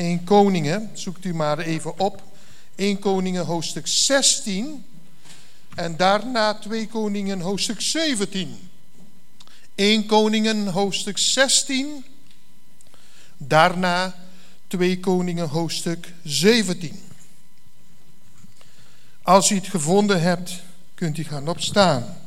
1 Koningen, zoekt u maar even op. 1 Koningen hoofdstuk 16 en daarna 2 Koningen hoofdstuk 17. 1 Koningen hoofdstuk 16, daarna 2 Koningen hoofdstuk 17. Als u het gevonden hebt, kunt u gaan opstaan.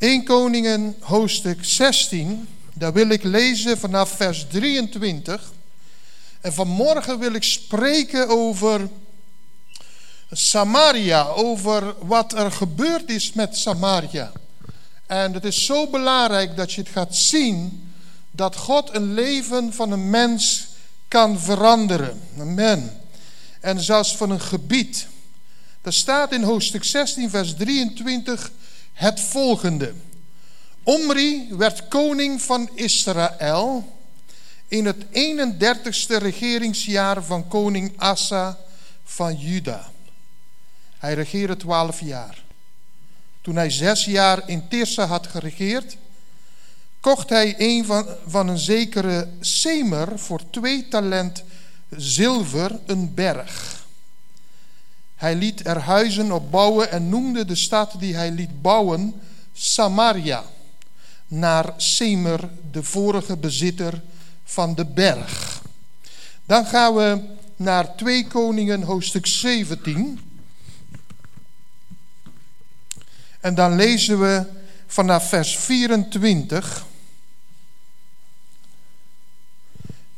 1 Koningen hoofdstuk 16, daar wil ik lezen vanaf vers 23. En vanmorgen wil ik spreken over Samaria, over wat er gebeurd is met Samaria. En het is zo belangrijk dat je het gaat zien dat God een leven van een mens kan veranderen. Amen. En zelfs van een gebied. Er staat in hoofdstuk 16, vers 23 het volgende. Omri werd koning van Israël in het 31ste regeringsjaar van koning Asa van Juda. Hij regeerde twaalf jaar. Toen hij zes jaar in Tirsa had geregeerd, kocht hij een van, van een zekere Semer voor twee talent zilver een berg. Hij liet er huizen op bouwen en noemde de stad die hij liet bouwen Samaria, naar Semer, de vorige bezitter van de berg. Dan gaan we naar 2 Koningen hoofdstuk 17. En dan lezen we vanaf vers 24.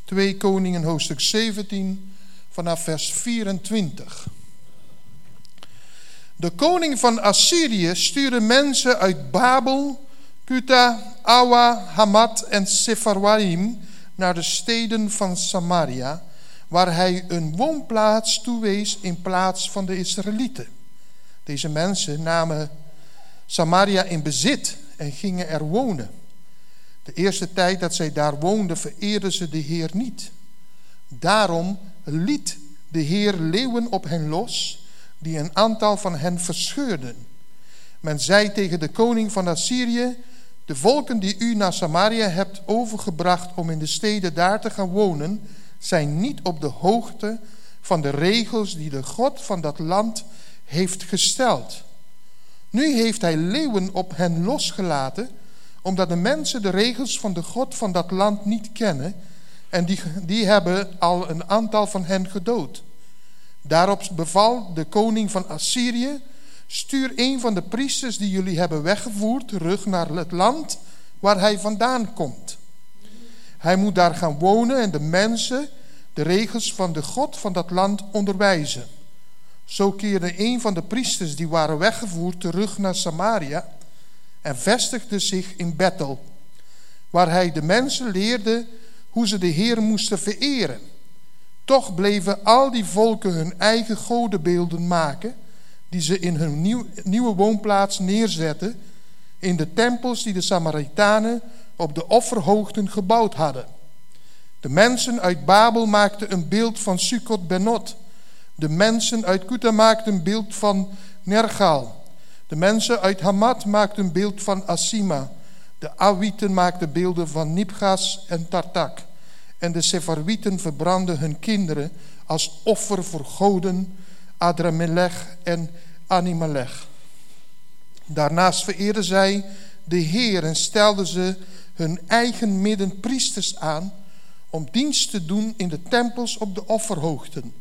2 Koningen hoofdstuk 17 vanaf vers 24. De koning van Assyrië stuurde mensen uit Babel, Kuta, Awa, Hamat en Sepharwaim naar de steden van Samaria, waar hij een woonplaats toewees in plaats van de Israëlieten. Deze mensen namen Samaria in bezit en gingen er wonen. De eerste tijd dat zij daar woonden, vereerden ze de Heer niet. Daarom liet de Heer leeuwen op hen los die een aantal van hen verscheurden. Men zei tegen de koning van Assyrië: De volken die u naar Samaria hebt overgebracht om in de steden daar te gaan wonen, zijn niet op de hoogte van de regels die de God van dat land heeft gesteld. Nu heeft hij leeuwen op hen losgelaten, omdat de mensen de regels van de God van dat land niet kennen, en die, die hebben al een aantal van hen gedood. Daarop beval de koning van Assyrië: Stuur een van de priesters die jullie hebben weggevoerd terug naar het land waar hij vandaan komt. Hij moet daar gaan wonen en de mensen de regels van de God van dat land onderwijzen. Zo keerde een van de priesters die waren weggevoerd terug naar Samaria en vestigde zich in Bethel, waar hij de mensen leerde hoe ze de Heer moesten vereren. Toch bleven al die volken hun eigen godenbeelden maken, die ze in hun nieuw, nieuwe woonplaats neerzetten, in de tempels die de Samaritanen op de offerhoogten gebouwd hadden. De mensen uit Babel maakten een beeld van Sukkot Benot. De mensen uit Kuta maakten een beeld van Nergal. De mensen uit Hamat maakten een beeld van Asima. De Awieten maakten beelden van Nipgas en Tartak. En de Sepharwieten verbrandden hun kinderen als offer voor goden, Adramelech en Animalech. Daarnaast vereerden zij de Heer en stelden ze hun eigen midden priesters aan om dienst te doen in de tempels op de offerhoogten.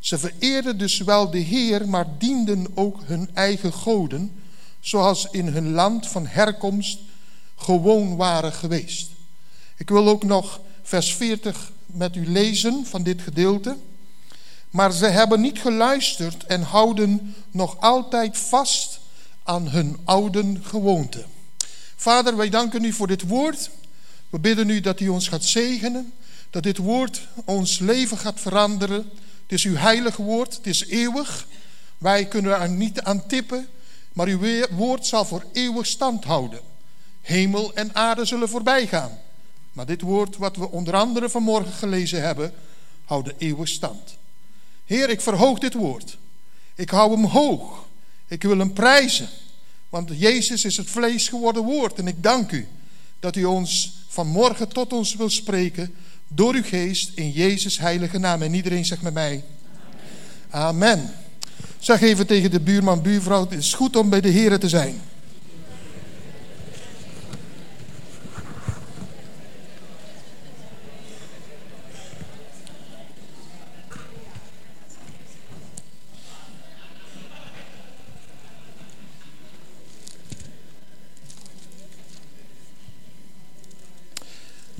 Ze vereerden dus wel de Heer, maar dienden ook hun eigen goden, zoals in hun land van herkomst gewoon waren geweest. Ik wil ook nog vers 40 met u lezen van dit gedeelte. Maar ze hebben niet geluisterd en houden nog altijd vast aan hun oude gewoonte. Vader, wij danken u voor dit woord. We bidden u dat u ons gaat zegenen. Dat dit woord ons leven gaat veranderen. Het is uw heilige woord, het is eeuwig. Wij kunnen er niet aan tippen, maar uw woord zal voor eeuwig stand houden. Hemel en aarde zullen voorbij gaan. Maar dit woord wat we onder andere vanmorgen gelezen hebben, houdt de eeuwig stand. Heer, ik verhoog dit woord. Ik hou hem hoog. Ik wil hem prijzen. Want Jezus is het vlees geworden woord. En ik dank u dat u ons vanmorgen tot ons wil spreken door uw geest in Jezus heilige naam. En iedereen zegt met mij, amen. Zeg even tegen de buurman, buurvrouw, het is goed om bij de Heer te zijn.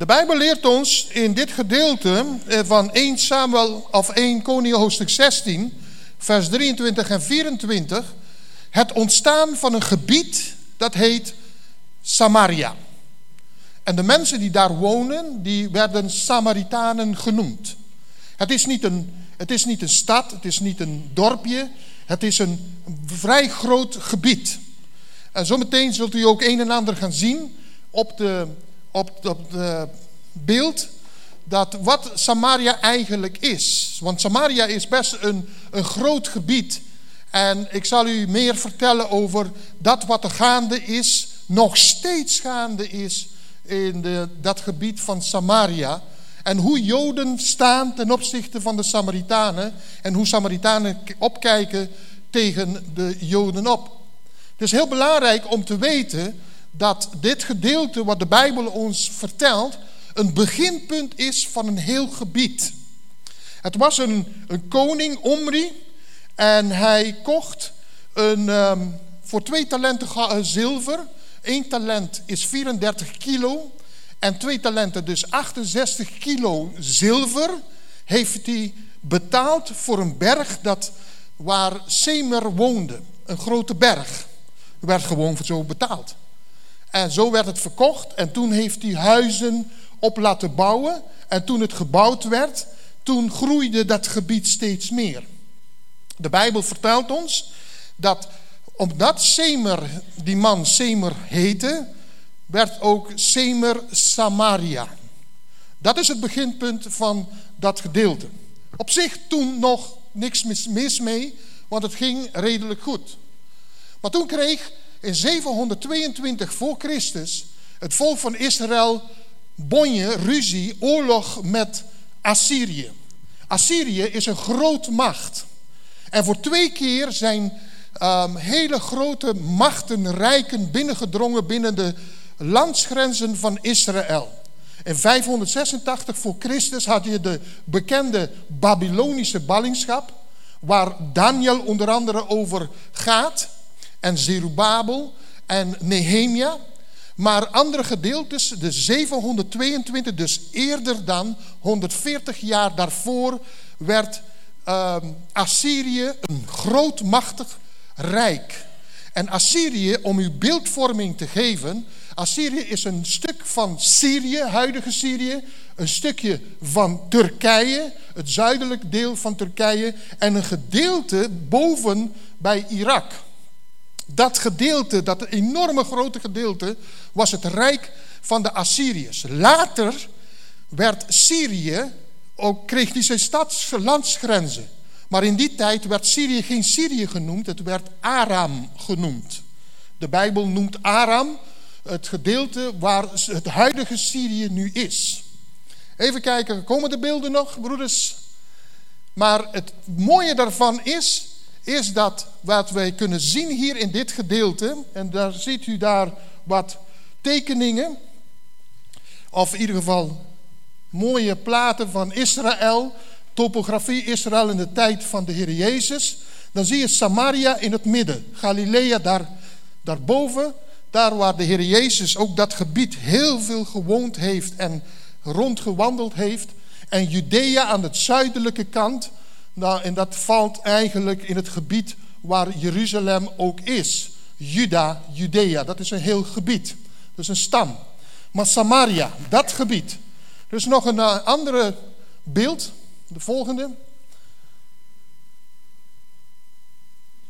De Bijbel leert ons in dit gedeelte eh, van 1 Samuel of 1 Koningen hoofdstuk 16, vers 23 en 24, het ontstaan van een gebied dat heet Samaria. En de mensen die daar wonen, die werden Samaritanen genoemd. Het is niet een, het is niet een stad, het is niet een dorpje, het is een vrij groot gebied. En zometeen zult u ook een en ander gaan zien op de op, het beeld dat wat Samaria eigenlijk is. Want Samaria is best een, een groot gebied. En ik zal u meer vertellen over dat wat er gaande is, nog steeds gaande is in de, dat gebied van Samaria. En hoe Joden staan ten opzichte van de Samaritanen. En hoe Samaritanen opkijken tegen de Joden op. Het is heel belangrijk om te weten dat dit gedeelte wat de Bijbel ons vertelt, een beginpunt is van een heel gebied. Het was een, een koning, Omri, en hij kocht een, um, voor twee talenten eh, zilver. Eén talent is 34 kilo. En twee talenten, dus 68 kilo zilver, heeft hij betaald voor een berg dat, waar Semer woonde. Een grote berg. Er werd gewoon zo betaald. En zo werd het verkocht. En toen heeft hij huizen op laten bouwen. En toen het gebouwd werd, toen groeide dat gebied steeds meer. De Bijbel vertelt ons dat omdat Semer, die man Semer heette, werd ook Semer Samaria. Dat is het beginpunt van dat gedeelte. Op zich toen nog niks mis mee, want het ging redelijk goed. Maar toen kreeg in 722 voor Christus het volk van Israël bonje, ruzie, oorlog met Assyrië. Assyrië is een groot macht. En voor twee keer zijn um, hele grote machten, rijken binnengedrongen binnen de landsgrenzen van Israël. In 586 voor Christus had je de bekende Babylonische ballingschap, waar Daniel onder andere over gaat en Zerubabel en Nehemia. Maar andere gedeeltes, de 722, dus eerder dan 140 jaar daarvoor, werd uh, Assyrië een grootmachtig rijk. En Assyrië, om uw beeldvorming te geven, Assyrië is een stuk van Syrië, huidige Syrië, een stukje van Turkije, het zuidelijk deel van Turkije, en een gedeelte boven bij Irak. Dat gedeelte, dat enorme grote gedeelte, was het rijk van de Assyriërs. Later werd Syrië, ook kreeg die zijn stads landsgrenzen. Maar in die tijd werd Syrië geen Syrië genoemd, het werd Aram genoemd. De Bijbel noemt Aram het gedeelte waar het huidige Syrië nu is. Even kijken, komen de beelden nog, broeders? Maar het mooie daarvan is is dat wat wij kunnen zien hier in dit gedeelte, en daar ziet u daar wat tekeningen, of in ieder geval mooie platen van Israël, topografie Israël in de tijd van de Heer Jezus, dan zie je Samaria in het midden, Galilea daar, daarboven, daar waar de Heer Jezus ook dat gebied heel veel gewoond heeft en rondgewandeld heeft, en Judea aan de zuidelijke kant, nou, en dat valt eigenlijk in het gebied waar Jeruzalem ook is. Juda, Judea, dat is een heel gebied. Is een stam. Maar Samaria, dat gebied. Is nog een uh, andere beeld, de volgende.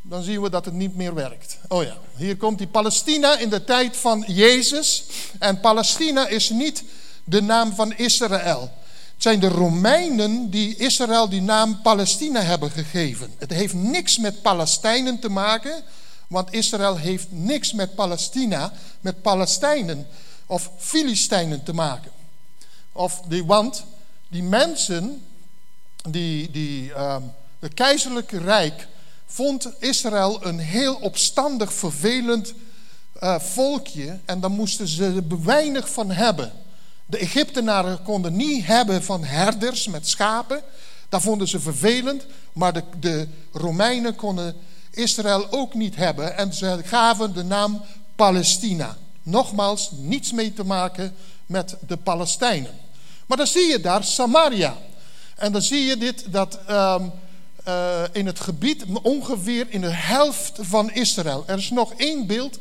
dan zien we dat het niet meer werkt. Oh ja, hier komt die Palestina in de tijd van Jezus. En Palestina is niet de naam van Israël. Het zijn de Romeinen die Israël die naam Palestina hebben gegeven. Het heeft niks met Palestijnen te maken, want Israël heeft niks met Palestina, met Palestijnen of Filistijnen te maken. Of want die mensen, die, die, uh, het keizerlijke rijk vond Israël een heel opstandig, vervelend uh, volkje. En daar moesten ze er weinig van hebben. De Egyptenaren konden niet hebben van herders met schapen. Dat vonden ze vervelend. Maar de, de Romeinen konden Israël ook niet hebben. En ze gaven de naam Palestina. Nogmaals, niets mee te maken met de Palestijnen. Maar dan zie je daar Samaria. En dan zie je dit, dat um, uh, in het gebied ongeveer in de helft van Israël. Er is nog één beeld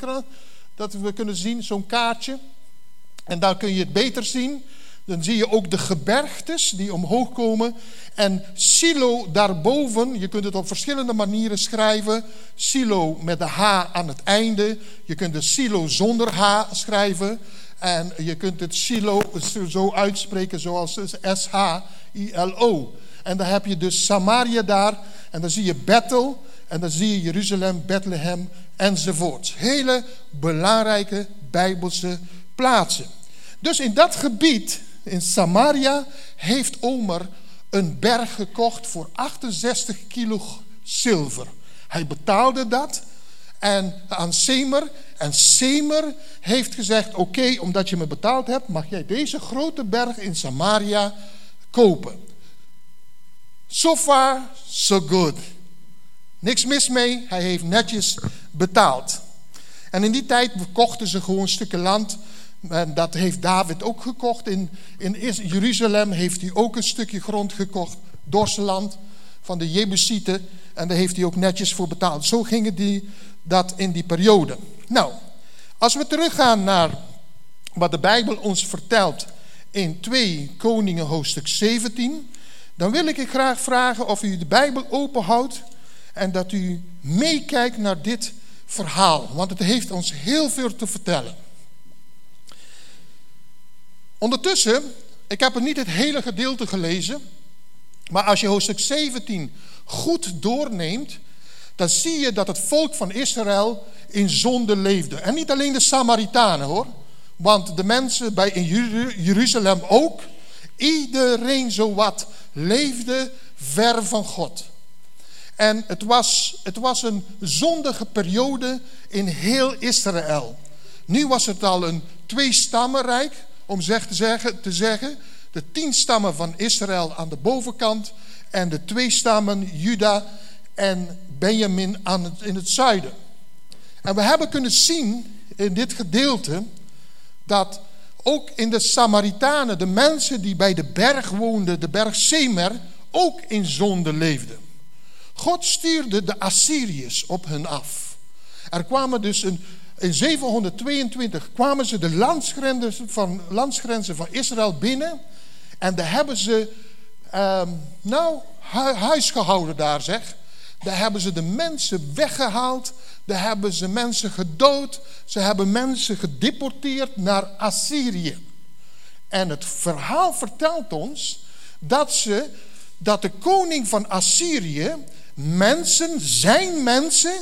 dat we kunnen zien, zo'n kaartje. En daar kun je het beter zien. Dan zie je ook de gebergtes die omhoog komen. En Silo daarboven, je kunt het op verschillende manieren schrijven. Silo met de H aan het einde. Je kunt de Silo zonder H schrijven. En je kunt het Silo zo uitspreken zoals S-H-I-L-O. En dan heb je dus Samaria daar. En dan zie je Bethel. En dan zie je Jeruzalem, Bethlehem enzovoorts. Hele belangrijke Bijbelse plaatsen. Dus in dat gebied, in Samaria, heeft Omer een berg gekocht voor 68 kilo zilver. Hij betaalde dat en aan Semer. En Semer heeft gezegd: Oké, omdat je me betaald hebt, mag jij deze grote berg in Samaria kopen. So far, so good. Niks mis mee, hij heeft netjes betaald. En in die tijd kochten ze gewoon stukken land. En dat heeft David ook gekocht. In, in Jeruzalem heeft hij ook een stukje grond gekocht. Dorseland van de Jebusieten. En daar heeft hij ook netjes voor betaald. Zo gingen die dat in die periode. Nou, als we teruggaan naar wat de Bijbel ons vertelt in 2 Koningen hoofdstuk 17 dan wil ik je graag vragen of u de Bijbel openhoudt en dat u meekijkt naar dit verhaal, want het heeft ons heel veel te vertellen. Ondertussen, ik heb er niet het hele gedeelte gelezen, maar als je hoofdstuk 17 goed doorneemt, dan zie je dat het volk van Israël in zonde leefde. En niet alleen de Samaritanen hoor, want de mensen bij in Jeruzalem ook. Iedereen zowat leefde ver van God. En het was, het was een zondige periode in heel Israël. Nu was het al een twee-stammenrijk, om zeg te, zeggen, te zeggen. De tien stammen van Israël aan de bovenkant en de twee stammen Juda en Benjamin aan het, in het zuiden. En we hebben kunnen zien in dit gedeelte dat ook in de Samaritanen, de mensen die bij de berg woonden, de berg Semer, ook in zonde leefden. God stuurde de Assyriërs op hen af. Er kwamen dus een, in 722 kwamen ze de landsgrenzen van, van Israël binnen. En daar hebben ze, um, nou, huis gehouden daar zeg. Daar hebben ze de mensen weggehaald. Daar hebben ze mensen gedood. Ze hebben mensen gedeporteerd naar Assyrië. En het verhaal vertelt ons dat, ze, dat de koning van Assyrië mensen, zijn mensen,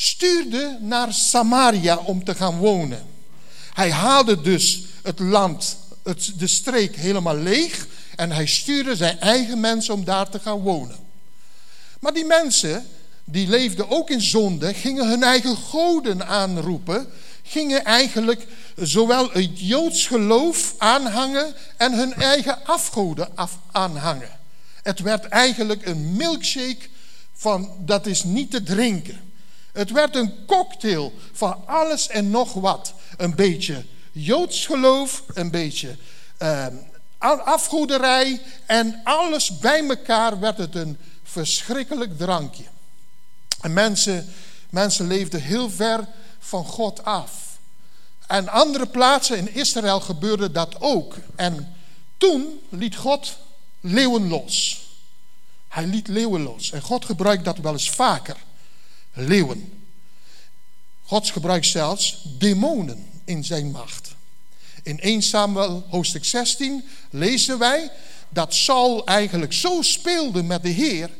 stuurde naar Samaria om te gaan wonen. Hij haalde dus het land, het, de streek helemaal leeg en hij stuurde zijn eigen mensen om daar te gaan wonen. Maar die mensen, die leefden ook in zonde, gingen hun eigen goden aanroepen, gingen eigenlijk zowel het Joods geloof aanhangen en hun eigen afgoden af aanhangen. Het werd eigenlijk een milkshake van dat is niet te drinken. Het werd een cocktail van alles en nog wat. Een beetje Joods geloof, een beetje uh, afgoederij en alles bij elkaar werd het een verschrikkelijk drankje. En mensen, mensen leefden heel ver van God af. En andere plaatsen in Israël gebeurde dat ook. En toen liet God leeuwen los. Hij liet leeuwen los. En God gebruikt dat wel eens vaker. Leeuwen. God gebruikt zelfs demonen in zijn macht. In 1 Samuel hoofdstuk 16 lezen wij dat Saul eigenlijk zo speelde met de Heer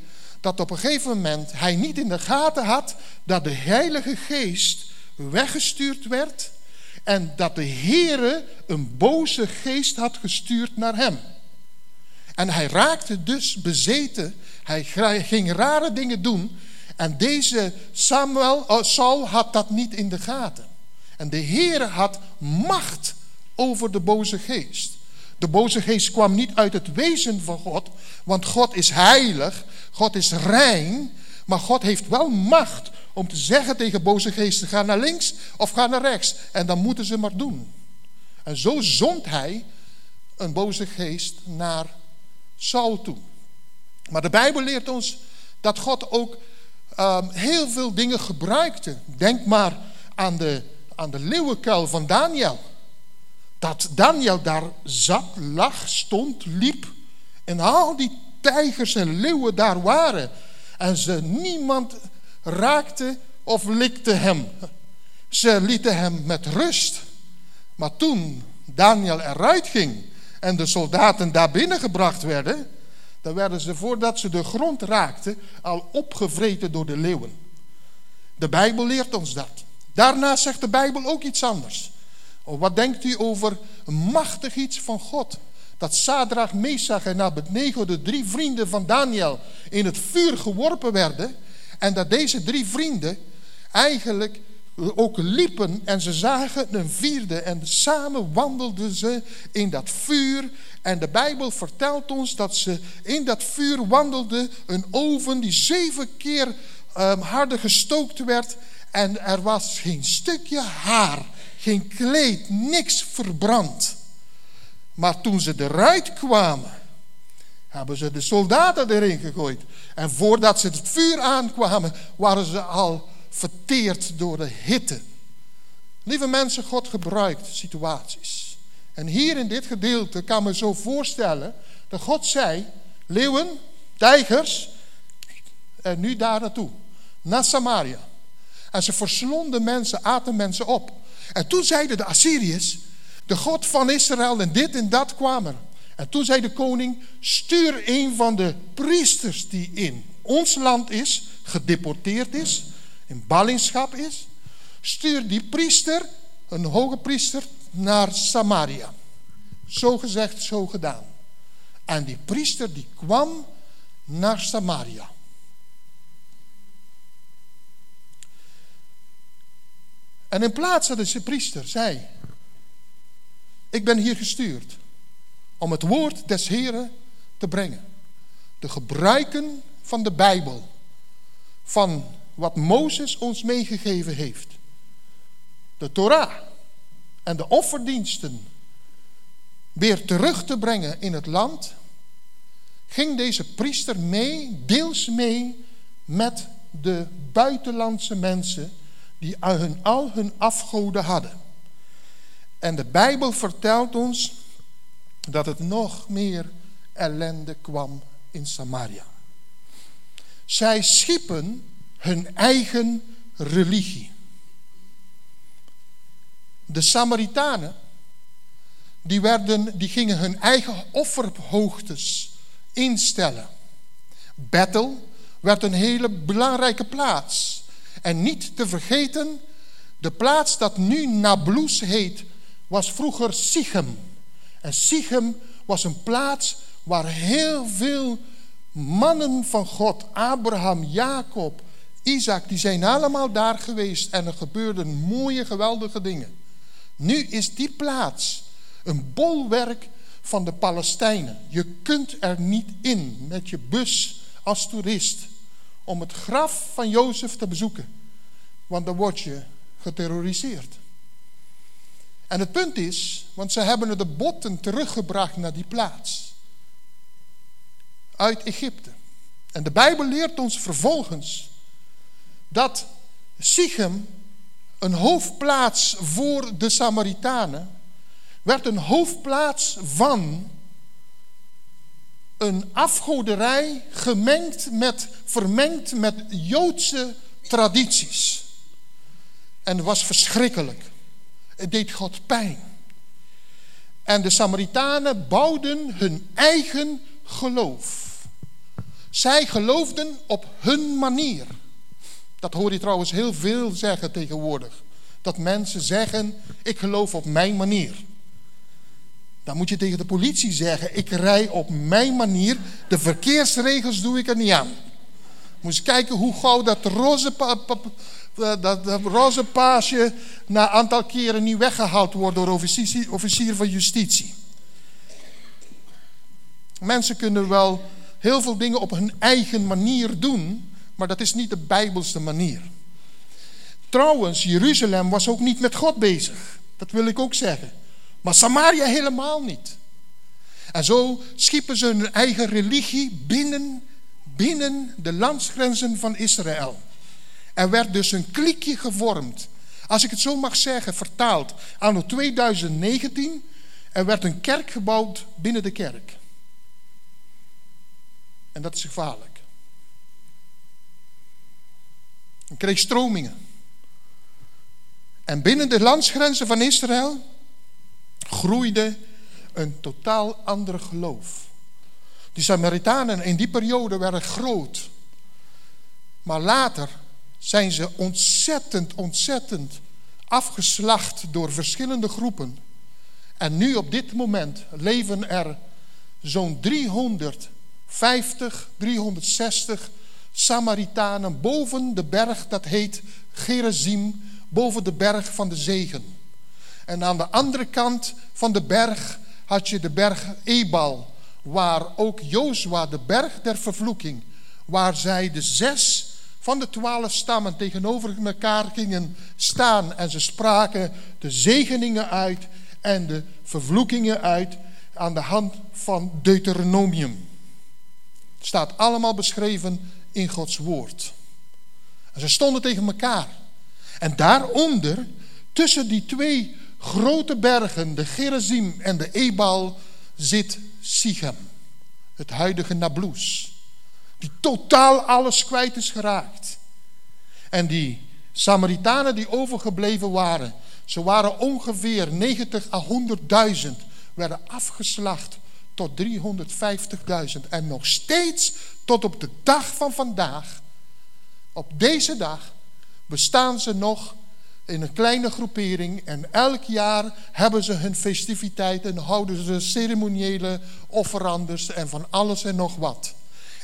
dat op een gegeven moment hij niet in de gaten had dat de Heilige Geest weggestuurd werd en dat de Heere een boze geest had gestuurd naar hem. En hij raakte dus bezeten. Hij ging rare dingen doen. En deze Samuel, oh, Saul had dat niet in de gaten. En de Heere had macht over de boze geest. De boze geest kwam niet uit het wezen van God, want God is heilig, God is rein, maar God heeft wel macht om te zeggen tegen boze geesten: ga naar links of ga naar rechts. En dan moeten ze maar doen. En zo zond hij een boze geest naar Saul toe. Maar de Bijbel leert ons dat God ook um, heel veel dingen gebruikte. Denk maar aan de, aan de leeuwenkuil van Daniel. Dat Daniel daar zat, lag, stond, liep. En al die tijgers en leeuwen daar waren. En ze niemand raakte of likte hem. Ze lieten hem met rust. Maar toen Daniel eruit ging en de soldaten daar binnen gebracht werden, dan werden ze voordat ze de grond raakten al opgevreten door de leeuwen. De Bijbel leert ons dat. Daarna zegt de Bijbel ook iets anders. Oh, wat denkt u over machtig iets van God? Dat Sadrach, Mesach en Abednego, de drie vrienden van Daniel, in het vuur geworpen werden. En dat deze drie vrienden eigenlijk ook liepen en ze zagen een vierde en samen wandelden ze in dat vuur. En de Bijbel vertelt ons dat ze in dat vuur wandelden, een oven die zeven keer um, harder gestookt werd. En er was geen stukje haar, geen kleed, niks verbrand. Maar toen ze eruit kwamen, hebben ze de soldaten erin gegooid. En voordat ze het vuur aankwamen, waren ze al verteerd door de hitte. Lieve mensen, God gebruikt situaties. En hier in dit gedeelte kan me zo voorstellen dat God zei: leeuwen, tijgers, en nu daar naartoe, naar Samaria. En ze verslonden mensen, aten mensen op. En toen zeiden de Assyriërs, de God van Israël en dit en dat kwamen. En toen zei de koning, stuur een van de priesters die in ons land is, gedeporteerd is, in ballingschap is. Stuur die priester, een hoge priester, naar Samaria. Zo gezegd, zo gedaan. En die priester die kwam naar Samaria. En in plaats dat de priester zei: Ik ben hier gestuurd om het woord des Heren te brengen. De gebruiken van de Bijbel, van wat Mozes ons meegegeven heeft. De Torah en de offerdiensten weer terug te brengen in het land, ging deze priester mee, deels mee met de buitenlandse mensen die hun, al hun afgoden hadden. En de Bijbel vertelt ons dat het nog meer ellende kwam in Samaria. Zij schiepen hun eigen religie. De Samaritanen, die, werden, die gingen hun eigen offerhoogtes instellen. Bethel werd een hele belangrijke plaats. En niet te vergeten, de plaats dat nu Nablus heet, was vroeger Sichem. En Sichem was een plaats waar heel veel mannen van God, Abraham, Jacob, Isaac, die zijn allemaal daar geweest en er gebeurden mooie, geweldige dingen. Nu is die plaats een bolwerk van de Palestijnen. Je kunt er niet in met je bus als toerist om het graf van Jozef te bezoeken, want dan word je geterroriseerd. En het punt is, want ze hebben de botten teruggebracht naar die plaats. Uit Egypte. En de Bijbel leert ons vervolgens dat Sichem, een hoofdplaats voor de Samaritanen, werd een hoofdplaats van een afgoderij gemengd met, vermengd met Joodse tradities. En het was verschrikkelijk. Het deed God pijn. En de Samaritanen bouwden hun eigen geloof. Zij geloofden op hun manier. Dat hoor je trouwens heel veel zeggen tegenwoordig. Dat mensen zeggen, ik geloof op mijn manier. Dan moet je tegen de politie zeggen, ik rij op mijn manier. De verkeersregels doe ik er niet aan. Moet je kijken hoe gauw dat roze, dat, dat roze paasje na een aantal keren niet weggehaald wordt door officier van justitie. Mensen kunnen wel heel veel dingen op hun eigen manier doen, maar dat is niet de bijbelse manier. Trouwens, Jeruzalem was ook niet met God bezig. Dat wil ik ook zeggen. Maar Samaria helemaal niet. En zo schiepen ze hun eigen religie binnen, binnen de landsgrenzen van Israël. Er werd dus een kliekje gevormd. Als ik het zo mag zeggen, vertaald. Anno 2019, er werd een kerk gebouwd binnen de kerk. En dat is gevaarlijk. En kreeg stromingen. En binnen de landsgrenzen van Israël groeide een totaal ander geloof. Die Samaritanen in die periode werden groot. Maar later zijn ze ontzettend, ontzettend afgeslacht door verschillende groepen. En nu op dit moment leven er zo'n 350, 360 Samaritanen boven de berg dat heet Gerizim, boven de berg van de zegen. En aan de andere kant van de berg had je de berg Ebal, waar ook Jozua, de berg der vervloeking, waar zij de zes van de twaalf stammen tegenover elkaar gingen staan en ze spraken de zegeningen uit en de vervloekingen uit aan de hand van Deuteronomium. Het staat allemaal beschreven in Gods woord. En ze stonden tegen elkaar. En daaronder, tussen die twee grote bergen, de Gerizim en de Ebal, zit Sichem, het huidige Nablus, die totaal alles kwijt is geraakt. En die Samaritanen die overgebleven waren, ze waren ongeveer 90 à 100.000, werden afgeslacht tot 350.000. En nog steeds tot op de dag van vandaag, op deze dag, bestaan ze nog in een kleine groepering. En elk jaar hebben ze hun festiviteiten, houden ze ceremoniële offeranders en van alles en nog wat.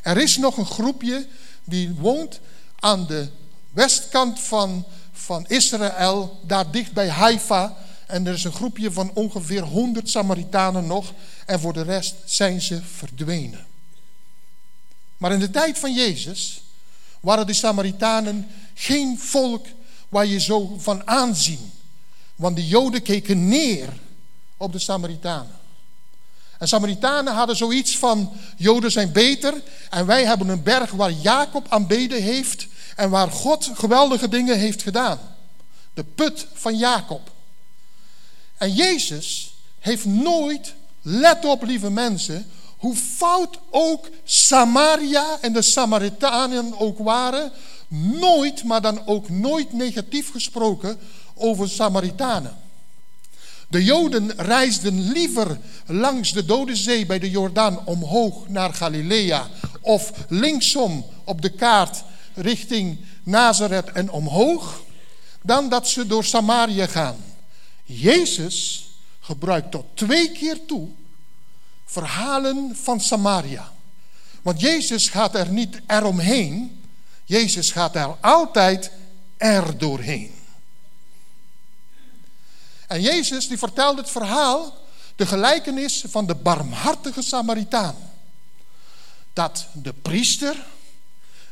Er is nog een groepje die woont aan de westkant van, van Israël, daar dicht bij Haifa. En er is een groepje van ongeveer 100 Samaritanen nog. En voor de rest zijn ze verdwenen. Maar in de tijd van Jezus waren de Samaritanen geen volk waar je zo van aanzien. Want de Joden keken neer op de Samaritanen. En Samaritanen hadden zoiets van: Joden zijn beter en wij hebben een berg waar Jacob aanbeden heeft en waar God geweldige dingen heeft gedaan. De put van Jacob. En Jezus heeft nooit, let op lieve mensen, hoe fout ook Samaria en de Samaritanen ook waren, nooit, maar dan ook nooit negatief gesproken over Samaritanen. De Joden reisden liever langs de Dode Zee bij de Jordaan omhoog naar Galilea of linksom op de kaart richting Nazareth en omhoog, dan dat ze door Samaria gaan. Jezus gebruikt tot twee keer toe verhalen van Samaria. Want Jezus gaat er niet eromheen, Jezus gaat er altijd er doorheen. En Jezus die vertelt het verhaal, de gelijkenis van de barmhartige Samaritaan. Dat de priester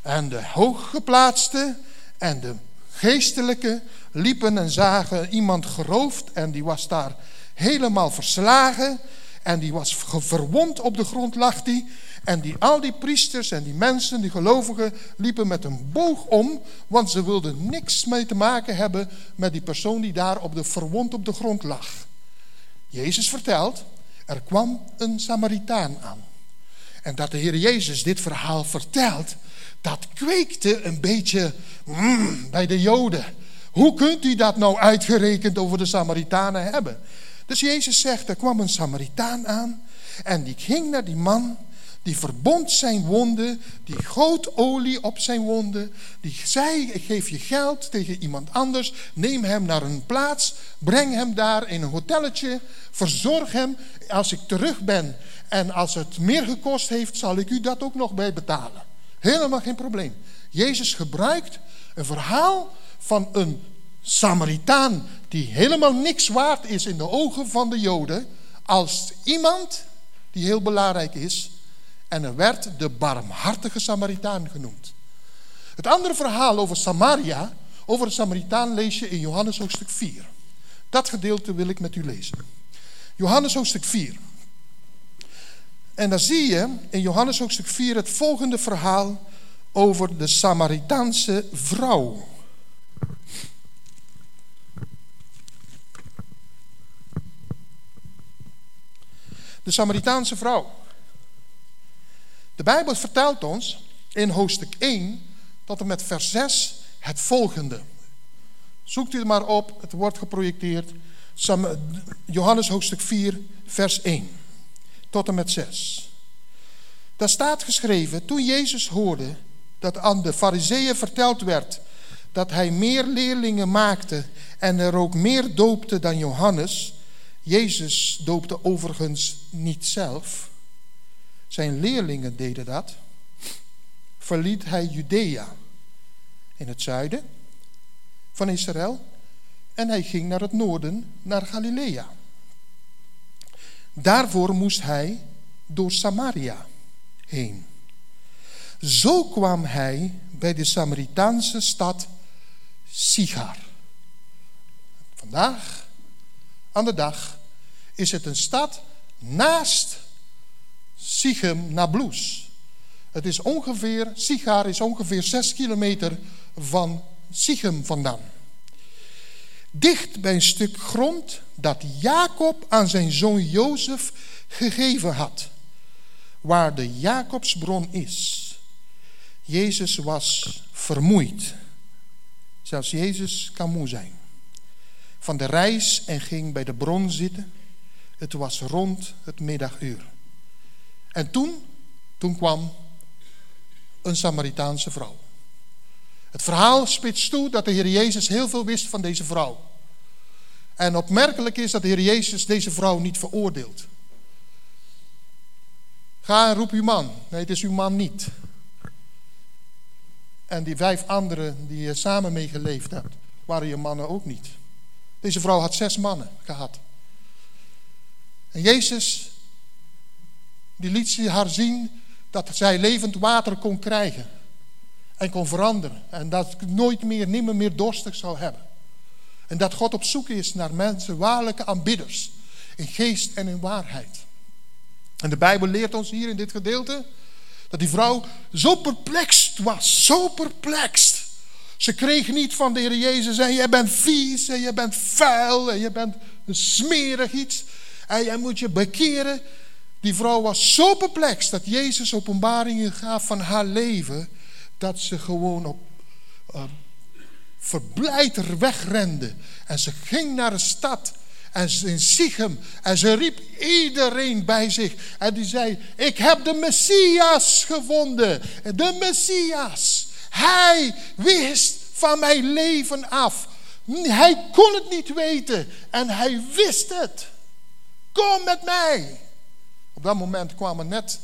en de hooggeplaatste en de geestelijke liepen en zagen iemand geroofd en die was daar helemaal verslagen en die was verwond op de grond lag die en die, al die priesters en die mensen, die gelovigen, liepen met een boog om, want ze wilden niks mee te maken hebben met die persoon die daar op de, verwond op de grond lag. Jezus vertelt, er kwam een Samaritaan aan. En dat de Heer Jezus dit verhaal vertelt, dat kweekte een beetje mm, bij de Joden. Hoe kunt u dat nou uitgerekend over de Samaritanen hebben? Dus Jezus zegt, er kwam een Samaritaan aan en die ging naar die man, die verbond zijn wonden, die goot olie op zijn wonden, die zei, ik geef je geld tegen iemand anders, neem hem naar een plaats, breng hem daar in een hotelletje, verzorg hem. Als ik terug ben en als het meer gekost heeft, zal ik u dat ook nog bij betalen. Helemaal geen probleem. Jezus gebruikt een verhaal van een Samaritaan die helemaal niks waard is in de ogen van de Joden, als iemand die heel belangrijk is. En er werd de barmhartige Samaritaan genoemd. Het andere verhaal over Samaria, over de Samaritaan, lees je in Johannes hoofdstuk 4. Dat gedeelte wil ik met u lezen. Johannes hoofdstuk 4. En dan zie je in Johannes hoofdstuk 4 het volgende verhaal over de Samaritaanse vrouw. De Samaritaanse vrouw. De Bijbel vertelt ons in hoofdstuk 1 tot en met vers 6 het volgende. Zoekt u het maar op, het wordt geprojecteerd. Johannes hoofdstuk 4, vers 1 tot en met 6. Daar staat geschreven, toen Jezus hoorde dat aan de fariseeën verteld werd dat hij meer leerlingen maakte en er ook meer doopte dan Johannes. Jezus doopte overigens niet zelf. Zijn leerlingen deden dat. Verliet hij Judea in het zuiden van Israël en hij ging naar het noorden, naar Galilea. Daarvoor moest hij door Samaria heen. Zo kwam hij bij de Samaritaanse stad Sigar. Vandaag, aan de dag, is het een stad naast Sichem Nablus. Het is ongeveer, Sigar is ongeveer 6 kilometer van Sichem vandaan. Dicht bij een stuk grond dat Jacob aan zijn zoon Jozef gegeven had. Waar de Jacobsbron is. Jezus was vermoeid. Zelfs Jezus kan moe zijn. Van de reis en ging bij de bron zitten. Het was rond het middaguur. En toen, toen kwam een Samaritaanse vrouw. Het verhaal spitst toe dat de Heer Jezus heel veel wist van deze vrouw. En opmerkelijk is dat de Heer Jezus deze vrouw niet veroordeelt. Ga en roep uw man. Nee, het is uw man niet. En die vijf anderen die je samen mee geleefd hebt, waren je mannen ook niet. Deze vrouw had zes mannen gehad. En Jezus, die liet haar zien dat zij levend water kon krijgen. En kon veranderen. En dat ik nooit meer, nimmer meer dorstig zou hebben. En dat God op zoek is naar mensen, waarlijke aanbidders. In geest en in waarheid. En de Bijbel leert ons hier in dit gedeelte dat die vrouw zo perplext was, zo perplext. Ze kreeg niet van de Heer Jezus en jij bent vies en je bent vuil en je bent een smerig iets en jij moet je bekeren. Die vrouw was zo perplext dat Jezus openbaringen gaf van haar leven dat ze gewoon op uh, verblijd er wegrende. En ze ging naar de stad en in Sichem. En ze riep iedereen bij zich. En die zei, ik heb de Messias gevonden. De Messias. Hij wist van mijn leven af. Hij kon het niet weten. En hij wist het. Kom met mij. Op dat moment kwamen net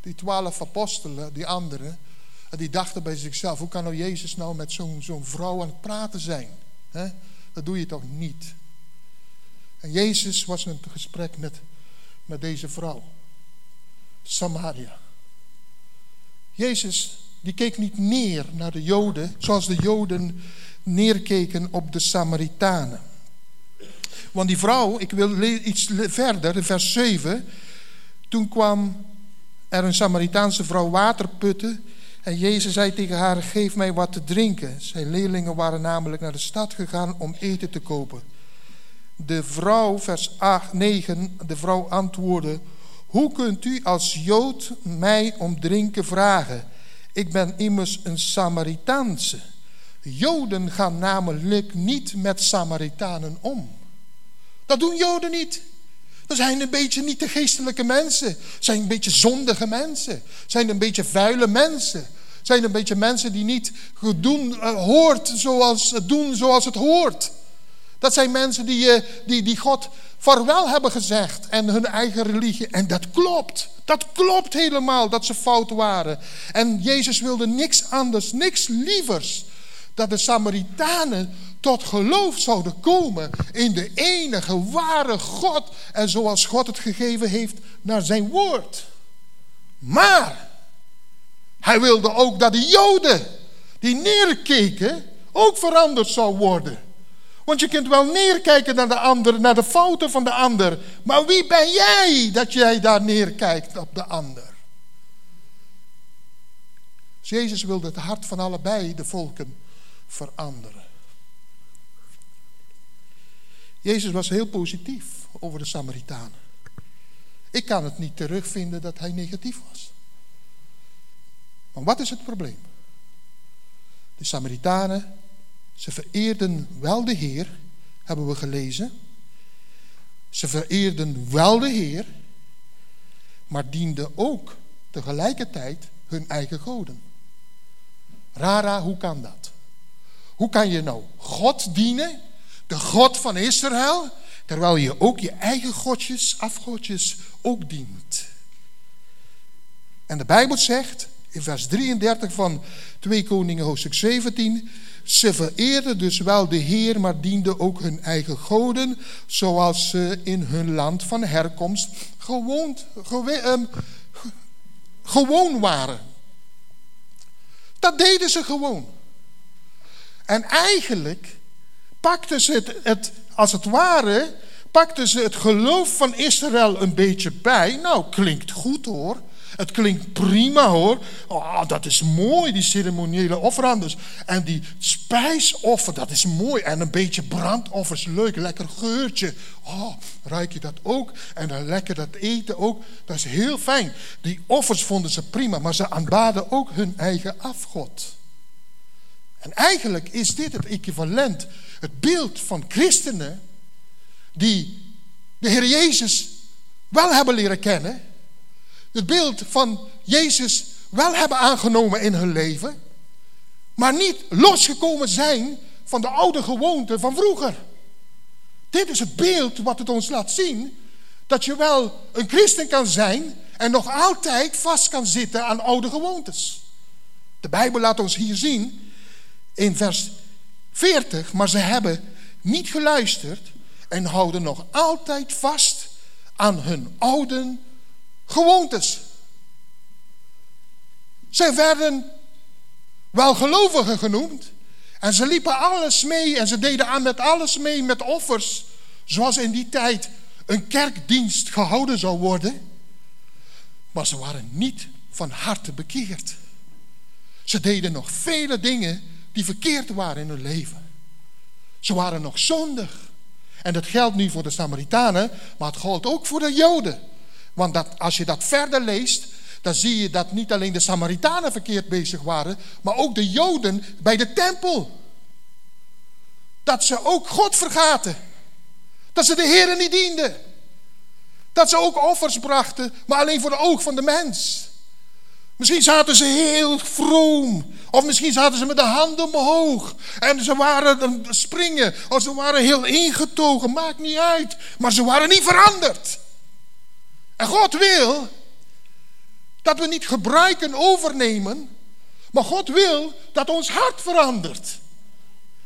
die twaalf apostelen, die anderen. En die dachten bij zichzelf, hoe kan nou Jezus nou met zo'n vrouw aan het praten zijn? Dat doe je toch niet? En Jezus was in een gesprek met, met deze vrouw. Samaria. Jezus die keek niet neer naar de Joden zoals de Joden neerkeken op de Samaritanen. Want die vrouw, ik wil iets verder, vers 7. Toen kwam er een Samaritaanse vrouw water putten. En Jezus zei tegen haar: Geef mij wat te drinken. Zijn leerlingen waren namelijk naar de stad gegaan om eten te kopen. De vrouw, vers 8, 9, de vrouw antwoordde: Hoe kunt u als Jood mij om drinken vragen? Ik ben immers een Samaritaanse. Joden gaan namelijk niet met Samaritanen om. Dat doen Joden niet. Dat zijn een beetje niet de geestelijke mensen. Zijn een beetje zondige mensen. Zijn een beetje vuile mensen. Zijn een beetje mensen die niet doen, uh, hoort zoals, doen zoals het hoort. Dat zijn mensen die, uh, die, die God vaarwel hebben gezegd en hun eigen religie. En dat klopt. Dat klopt helemaal dat ze fout waren. En Jezus wilde niks anders, niks lievers. Dat de Samaritanen tot geloof zouden komen in de enige ware God. En zoals God het gegeven heeft naar zijn woord. Maar hij wilde ook dat de Joden die neerkeken ook veranderd zou worden. Want je kunt wel neerkijken naar de ander, naar de fouten van de ander. Maar wie ben jij dat jij daar neerkijkt op de ander? Jezus wilde het hart van allebei de volken veranderen. Jezus was heel positief over de Samaritanen. Ik kan het niet terugvinden dat hij negatief was. Maar wat is het probleem? De Samaritanen, ze vereerden wel de Heer, hebben we gelezen. Ze vereerden wel de Heer, maar dienden ook tegelijkertijd hun eigen goden. Rara, hoe kan dat? Hoe kan je nou God dienen, de God van Israël, terwijl je ook je eigen godjes, afgodjes ook dient? En de Bijbel zegt in vers 33 van 2 Koningen hoofdstuk 17, ze vereerden dus wel de Heer, maar dienden ook hun eigen goden, zoals ze in hun land van herkomst gewoond, ehm, gewoon waren. Dat deden ze gewoon. En eigenlijk pakten ze het, het, als het ware, pakten ze het geloof van Israël een beetje bij. Nou, klinkt goed hoor. Het klinkt prima hoor. Oh, dat is mooi, die ceremoniële offerandes. En die spijsoffer, dat is mooi. En een beetje brandoffers, leuk, lekker geurtje. Oh, ruik je dat ook? En dan lekker dat eten ook. Dat is heel fijn. Die offers vonden ze prima, maar ze aanbaden ook hun eigen afgod. En eigenlijk is dit het equivalent, het beeld van christenen die de Heer Jezus wel hebben leren kennen, het beeld van Jezus wel hebben aangenomen in hun leven, maar niet losgekomen zijn van de oude gewoonten van vroeger. Dit is het beeld wat het ons laat zien dat je wel een christen kan zijn en nog altijd vast kan zitten aan oude gewoontes. De Bijbel laat ons hier zien in vers 40, maar ze hebben niet geluisterd en houden nog altijd vast aan hun oude gewoontes. Ze werden wel gelovigen genoemd. En ze liepen alles mee en ze deden aan met alles mee met offers. Zoals in die tijd een kerkdienst gehouden zou worden. Maar ze waren niet van harte bekeerd. Ze deden nog vele dingen die verkeerd waren in hun leven. Ze waren nog zondig. En dat geldt nu voor de Samaritanen, maar het geldt ook voor de Joden. Want dat, als je dat verder leest, dan zie je dat niet alleen de Samaritanen verkeerd bezig waren, maar ook de Joden bij de tempel. Dat ze ook God vergaten. Dat ze de Heer niet dienden. Dat ze ook offers brachten, maar alleen voor de oog van de mens. Misschien zaten ze heel vroom. Of misschien zaten ze met de handen omhoog. En ze waren springen. Of ze waren heel ingetogen. Maakt niet uit. Maar ze waren niet veranderd. En God wil dat we niet gebruiken overnemen, maar God wil dat ons hart verandert.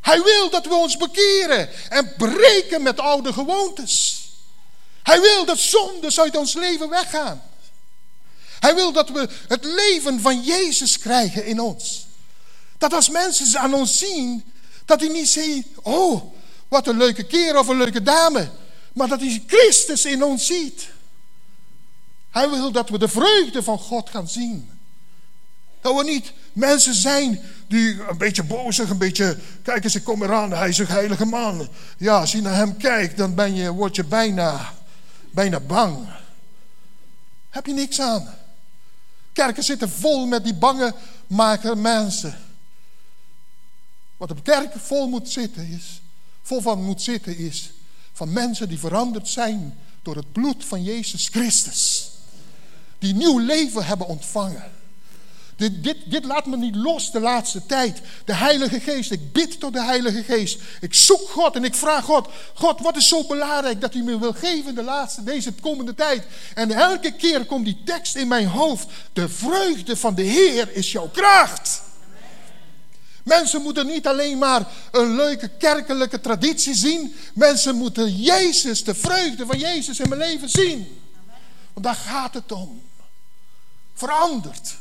Hij wil dat we ons bekeren en breken met oude gewoontes. Hij wil dat zondes uit ons leven weggaan. Hij wil dat we het leven van Jezus krijgen in ons. Dat als mensen aan ons zien, dat die niet zien, oh, wat een leuke keer of een leuke dame. Maar dat hij Christus in ons ziet. Hij wil dat we de vreugde van God gaan zien. Dat we niet mensen zijn die een beetje bozig, een beetje... Kijk eens, ik kom eraan, hij is een heilige man. Ja, als je naar hem kijkt, dan ben je, word je bijna, bijna bang. Heb je niks aan. Kerken zitten vol met die bange maken mensen. Wat de kerk vol moet zitten is, vol van moet zitten is, van mensen die veranderd zijn door het bloed van Jezus Christus. Die nieuw leven hebben ontvangen. Dit, dit, dit, laat me niet los de laatste tijd. De Heilige Geest. Ik bid tot de Heilige Geest. Ik zoek God en ik vraag God. God, wat is zo belangrijk dat u me wil geven de laatste, deze komende tijd? En elke keer komt die tekst in mijn hoofd. De vreugde van de Heer is jouw kracht. Mensen moeten niet alleen maar een leuke kerkelijke traditie zien. Mensen moeten Jezus, de vreugde van Jezus in mijn leven zien. Want daar gaat het om. Veranderd.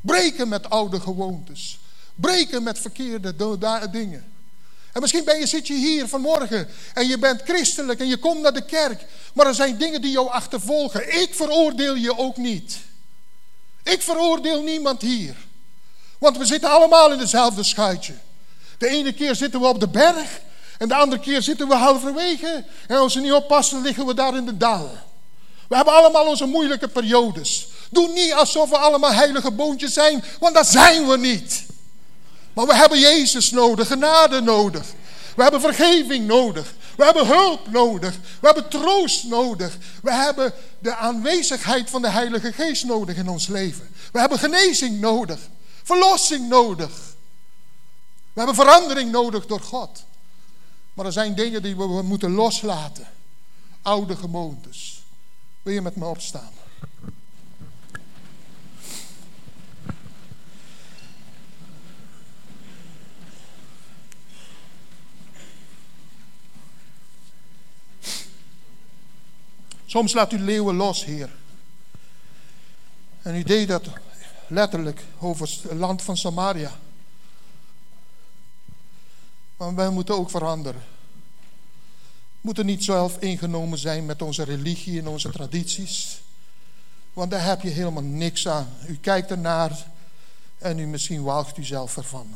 Breken met oude gewoontes. Breken met verkeerde dingen. En misschien ben je, zit je hier vanmorgen en je bent christelijk en je komt naar de kerk. Maar er zijn dingen die jou achtervolgen. Ik veroordeel je ook niet. Ik veroordeel niemand hier. Want we zitten allemaal in dezelfde schuitje. De ene keer zitten we op de berg en de andere keer zitten we halverwege. En als we niet oppassen liggen we daar in de dal. We hebben allemaal onze moeilijke periodes. Doe niet alsof we allemaal heilige boontjes zijn, want dat zijn we niet. Maar we hebben Jezus nodig, genade nodig. We hebben vergeving nodig. We hebben hulp nodig. We hebben troost nodig. We hebben de aanwezigheid van de Heilige Geest nodig in ons leven. We hebben genezing nodig. Verlossing nodig. We hebben verandering nodig door God. Maar er zijn dingen die we moeten loslaten. Oude gewoontes. Wil je met me opstaan? Soms laat u leeuwen los, Heer. En u deed dat letterlijk over het land van Samaria. Maar wij moeten ook veranderen. We moeten niet zelf ingenomen zijn met onze religie en onze tradities. Want daar heb je helemaal niks aan. U kijkt ernaar en u misschien walgt u zelf ervan.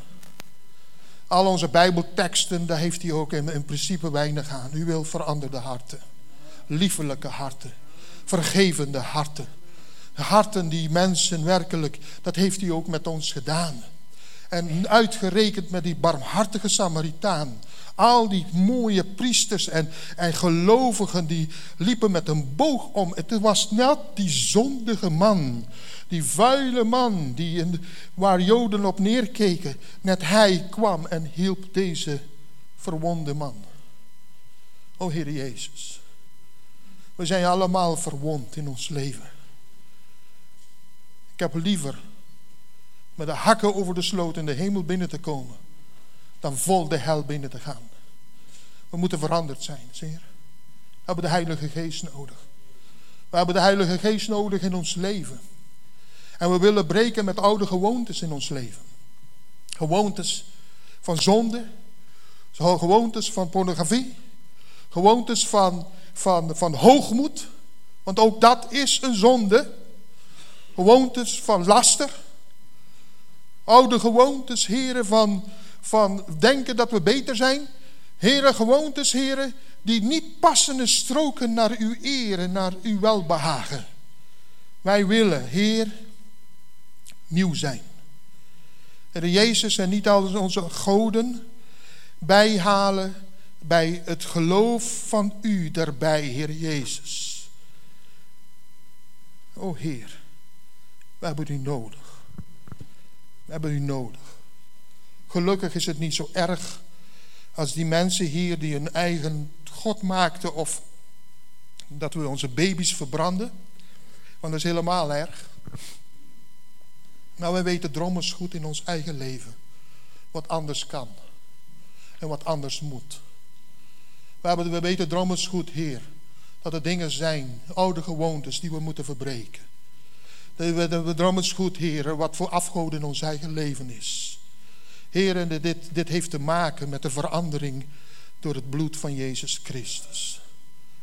Al onze bijbelteksten, daar heeft hij ook in, in principe weinig aan. U wil veranderde harten liefelijke harten, vergevende harten. Harten die mensen werkelijk, dat heeft hij ook met ons gedaan. En uitgerekend met die barmhartige Samaritaan. Al die mooie priesters en, en gelovigen die liepen met een boog om. Het was net die zondige man, die vuile man die in, waar Joden op neerkeken. Net hij kwam en hielp deze verwonde man. O Heer Jezus. We zijn allemaal verwond in ons leven. Ik heb liever met de hakken over de sloot in de hemel binnen te komen, dan vol de hel binnen te gaan. We moeten veranderd zijn, zeer. We hebben de Heilige Geest nodig. We hebben de Heilige Geest nodig in ons leven. En we willen breken met oude gewoontes in ons leven. Gewoontes van zonde, gewoontes van pornografie, gewoontes van van, van hoogmoed, want ook dat is een zonde. Gewoontes van laster. Oude gewoontes, heren, van, van denken dat we beter zijn. Heren, gewoontes, heren, die niet passen en stroken naar uw eer en naar uw welbehagen. Wij willen, Heer, nieuw zijn. Heer Jezus en niet al onze goden bijhalen bij het geloof van u daarbij, Heer Jezus. O Heer, we hebben u nodig. We hebben u nodig. Gelukkig is het niet zo erg als die mensen hier die een eigen God maakten of dat we onze baby's verbranden. Want dat is helemaal erg. Nou, wij weten drommels goed in ons eigen leven wat anders kan en wat anders moet. We, weten drommels goed, Heer, dat er dingen zijn, oude gewoontes, die we moeten verbreken. We, we drommels goed, Heer, wat voor afgoden in ons eigen leven is. Heer, dit, dit heeft te maken met de verandering door het bloed van Jezus Christus.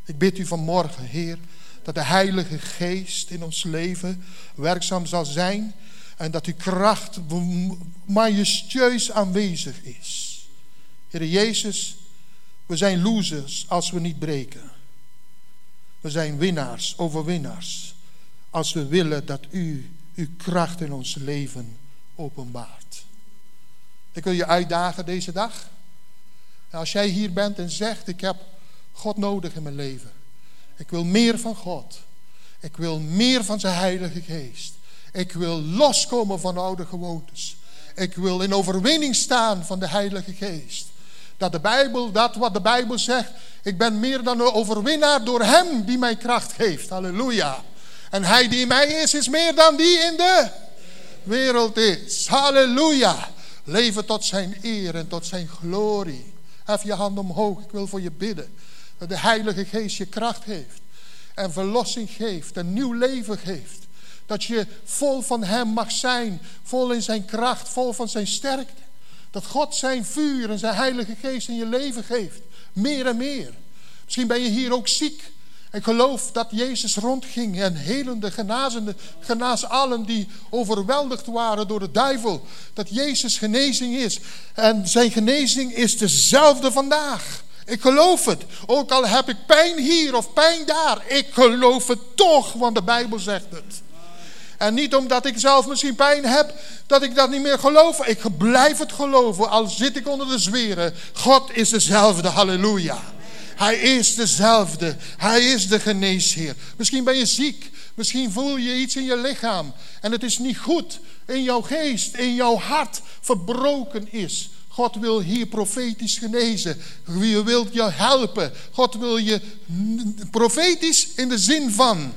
Ik bid u vanmorgen, Heer, dat de Heilige Geest in ons leven werkzaam zal zijn en dat uw kracht majestueus aanwezig is. Heer Jezus, we zijn losers als we niet breken. We zijn winnaars, overwinnaars. Als we willen dat u uw kracht in ons leven openbaart. Ik wil je uitdagen deze dag. Als jij hier bent en zegt: Ik heb God nodig in mijn leven. Ik wil meer van God. Ik wil meer van zijn Heilige Geest. Ik wil loskomen van oude gewoontes. Ik wil in overwinning staan van de Heilige Geest. Dat de Bijbel, dat wat de Bijbel zegt, ik ben meer dan een overwinnaar door Hem die mij kracht geeft. Halleluja. En Hij die mij is, is meer dan die in de wereld is. Halleluja. Leven tot Zijn eer en tot Zijn glorie. Hef je hand omhoog, ik wil voor je bidden. Dat de Heilige Geest je kracht heeft. En verlossing geeft, een nieuw leven geeft. Dat je vol van Hem mag zijn, vol in Zijn kracht, vol van Zijn sterkte. Dat God Zijn vuur en Zijn Heilige Geest in je leven geeft. Meer en meer. Misschien ben je hier ook ziek. Ik geloof dat Jezus rondging en helende, genazende, genaas allen die overweldigd waren door de duivel. Dat Jezus genezing is. En zijn genezing is dezelfde vandaag. Ik geloof het. Ook al heb ik pijn hier of pijn daar. Ik geloof het toch, want de Bijbel zegt het. En niet omdat ik zelf misschien pijn heb, dat ik dat niet meer geloof. Ik blijf het geloven, al zit ik onder de zweren. God is dezelfde, halleluja. Hij is dezelfde. Hij is de geneesheer. Misschien ben je ziek. Misschien voel je iets in je lichaam. En het is niet goed. In jouw geest, in jouw hart verbroken is. God wil hier profetisch genezen. Wie wil je helpen. God wil je profetisch in de zin van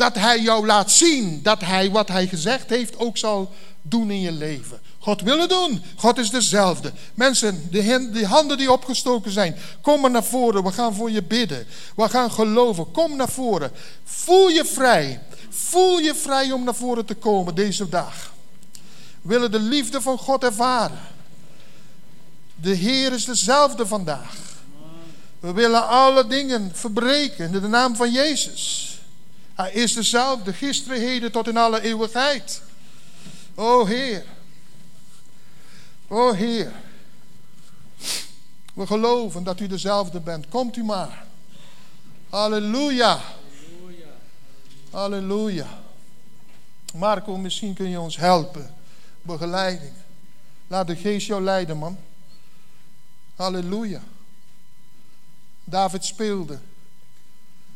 dat hij jou laat zien dat hij wat hij gezegd heeft ook zal doen in je leven. God wil het doen. God is dezelfde. Mensen, de handen die opgestoken zijn, kom maar naar voren. We gaan voor je bidden. We gaan geloven. Kom naar voren. Voel je vrij. Voel je vrij om naar voren te komen deze dag. We willen de liefde van God ervaren. De Heer is dezelfde vandaag. We willen alle dingen verbreken in de naam van Jezus. Hij is dezelfde, gisteren, heden tot in alle eeuwigheid. O Heer. O Heer. We geloven dat u dezelfde bent. Komt u maar. Halleluja. Halleluja. Marco, misschien kun je ons helpen. Begeleiding. Laat de geest jou leiden, man. Halleluja. David speelde.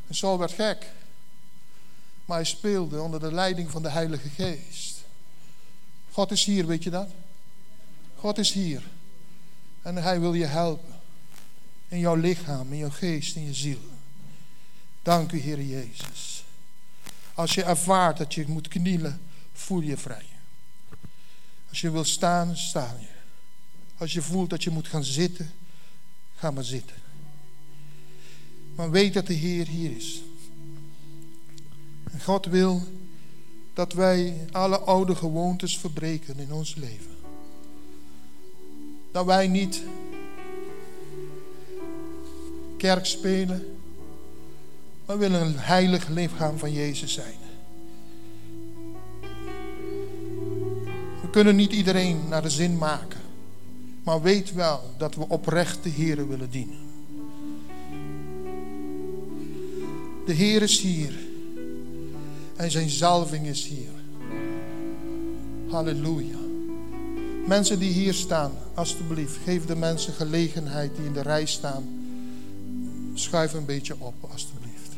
En Saul werd gek. Maar hij speelde onder de leiding van de Heilige Geest. God is hier, weet je dat? God is hier. En hij wil je helpen. In jouw lichaam, in jouw geest, in je ziel. Dank u, Heer Jezus. Als je ervaart dat je moet knielen, voel je vrij. Als je wil staan, sta je. Als je voelt dat je moet gaan zitten, ga maar zitten. Maar weet dat de Heer hier is. En God wil dat wij alle oude gewoontes verbreken in ons leven. Dat wij niet kerk spelen, maar willen een heilig lichaam van Jezus zijn. We kunnen niet iedereen naar de zin maken, maar weet wel dat we oprecht de Heer willen dienen. De Heer is hier. En zijn zalving is hier. Halleluja. Mensen die hier staan, alstublieft, geef de mensen gelegenheid die in de rij staan. Schuif een beetje op, alstublieft.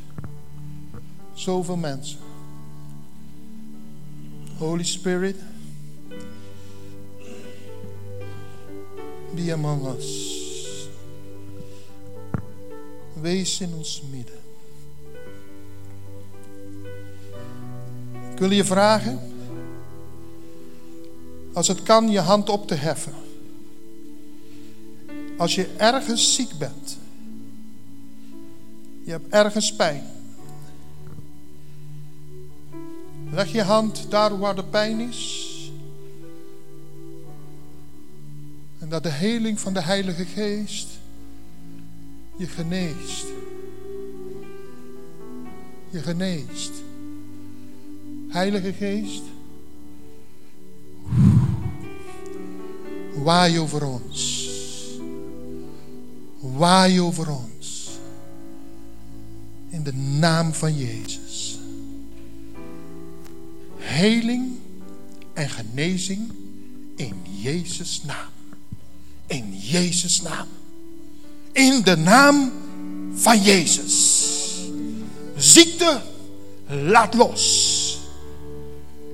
Zoveel mensen. Holy Spirit, be among us. Wees in ons midden. Ik wil je vragen, als het kan, je hand op te heffen. Als je ergens ziek bent, je hebt ergens pijn. Leg je hand daar waar de pijn is. En dat de heling van de Heilige Geest je geneest. Je geneest. Heilige Geest, waai over ons. Waai over ons. In de naam van Jezus. Heling en genezing In Jezus' naam. In Jezus' naam. In de naam van Jezus. Ziekte, laat los.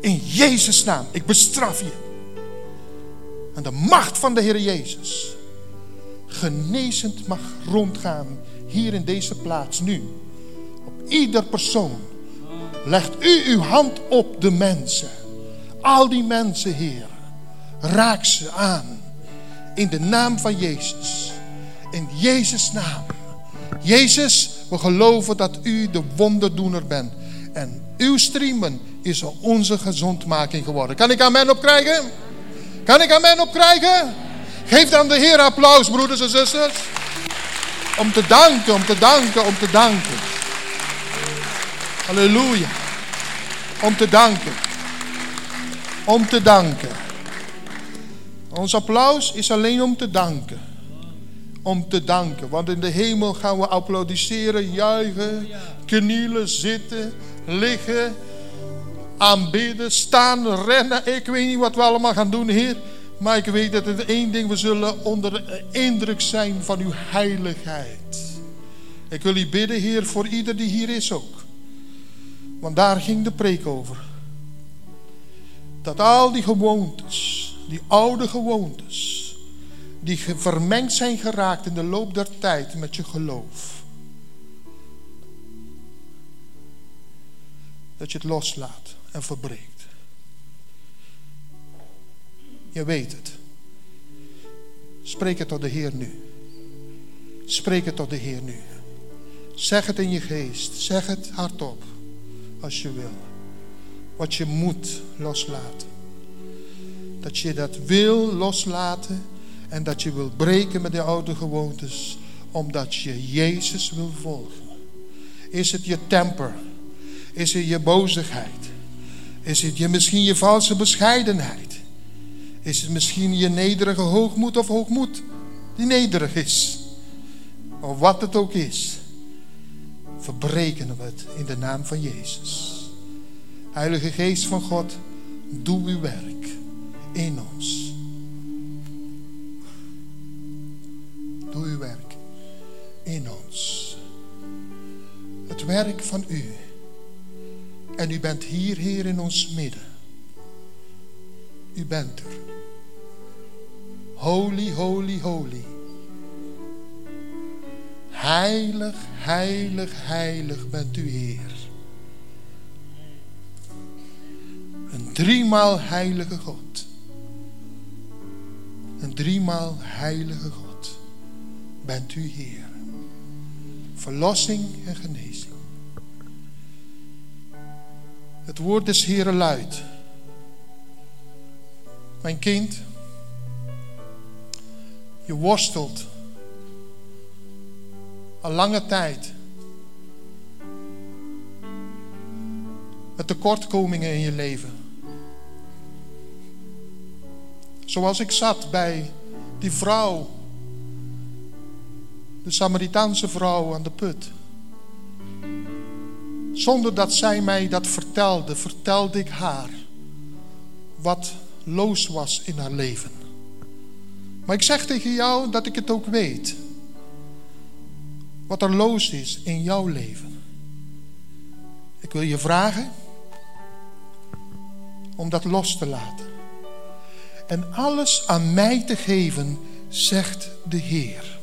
In Jezus' naam. Ik bestraf je. En de macht van de Heer Jezus. Genezend mag rondgaan. Hier in deze plaats nu. Op ieder persoon. Legt u uw hand op de mensen. Al die mensen, Heer. Raak ze aan. In de naam van Jezus. In Jezus' naam. Jezus, we geloven dat u de wonderdoener bent. En uw streamen is onze gezondmaking geworden. Kan ik amen opkrijgen? Kan ik amen opkrijgen? Geef dan de Heer applaus, broeders en zusters. Om te danken, om te danken, om te danken. Halleluja. Om te danken. Om te danken. Ons applaus is alleen om te danken. Om te danken. Want in de hemel gaan we applaudisseren, juichen, knielen, zitten, liggen, aanbidden, staan, rennen. Ik weet niet wat we allemaal gaan doen, Heer. Maar ik weet dat het één ding, we zullen onder de indruk zijn van uw heiligheid. Ik wil u bidden, Heer, voor ieder die hier is ook. Want daar ging de preek over. Dat al die gewoontes, die oude gewoontes, die vermengd zijn geraakt in de loop der tijd met je geloof. Dat je het loslaat en verbreekt. Je weet het. Spreek het tot de Heer nu. Spreek het tot de Heer nu. Zeg het in je geest. Zeg het hardop. Als je wil. Wat je moet loslaten. Dat je dat wil loslaten. En dat je wil breken met de oude gewoontes. Omdat je Jezus wil volgen. Is het je temper? Is het je bozigheid? Is het je, misschien je valse bescheidenheid? Is het misschien je nederige hoogmoed of hoogmoed die nederig is? Of wat het ook is. Verbreken we het in de naam van Jezus. Heilige Geest van God, doe uw werk in ons. Doe uw werk in ons. Het werk van u. En u bent hier, Heer, in ons midden. U bent er. Holy, holy, holy. Heilig, heilig, heilig bent u, Heer. Een driemaal heilige God. Een driemaal heilige God bent u, Heer. Verlossing en genezing. Het woord des Heeren luidt. Mijn kind, je worstelt al lange tijd met tekortkomingen in je leven. Zoals ik zat bij die vrouw, de Samaritaanse vrouw aan de put. Zonder dat zij mij dat vertelde, vertelde ik haar wat loos was in haar leven. Maar ik zeg tegen jou dat ik het ook weet. Wat er loos is in jouw leven. Ik wil je vragen om dat los te laten. En alles aan mij te geven, zegt de Heer.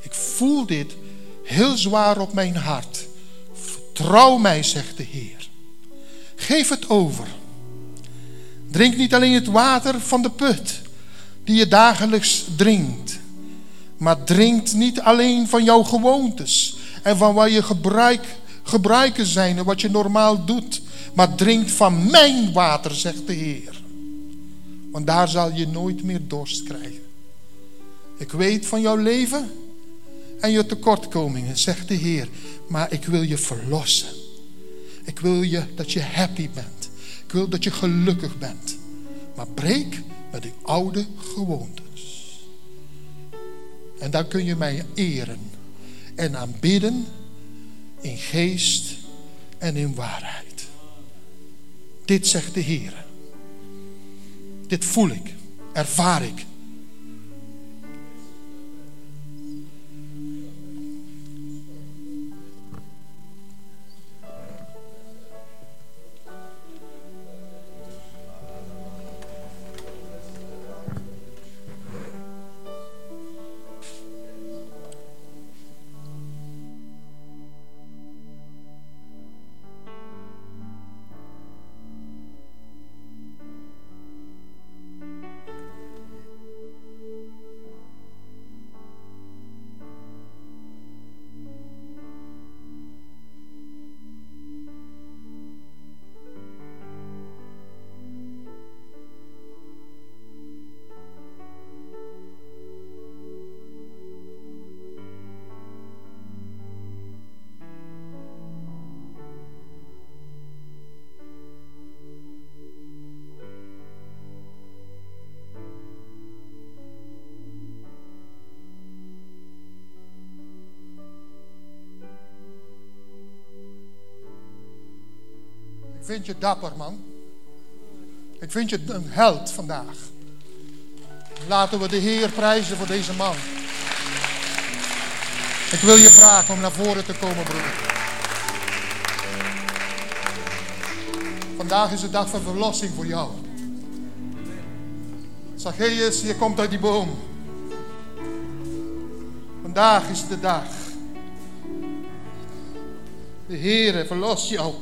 Ik voel dit heel zwaar op mijn hart. Trouw mij, zegt de Heer. Geef het over. Drink niet alleen het water van de put die je dagelijks drinkt, maar drinkt niet alleen van jouw gewoontes en van waar je gebruik, gebruiken zijn en wat je normaal doet, maar drinkt van mijn water, zegt de Heer. Want daar zal je nooit meer dorst krijgen. Ik weet van jouw leven en je tekortkomingen, zegt de Heer. Maar ik wil je verlossen. Ik wil je dat je happy bent. Ik wil dat je gelukkig bent. Maar breek met die oude gewoontes. En dan kun je mij eren en aanbidden in geest en in waarheid. Dit zegt de Heer. Dit voel ik. ervaar ik. Vind je dapper, man. Ik vind je een held vandaag. Laten we de Heer prijzen voor deze man. Ik wil je vragen om naar voren te komen, broer. Vandaag is de dag van verlossing voor jou. Zacchaeus, je komt uit die boom. Vandaag is de dag. De Heer verlost jou.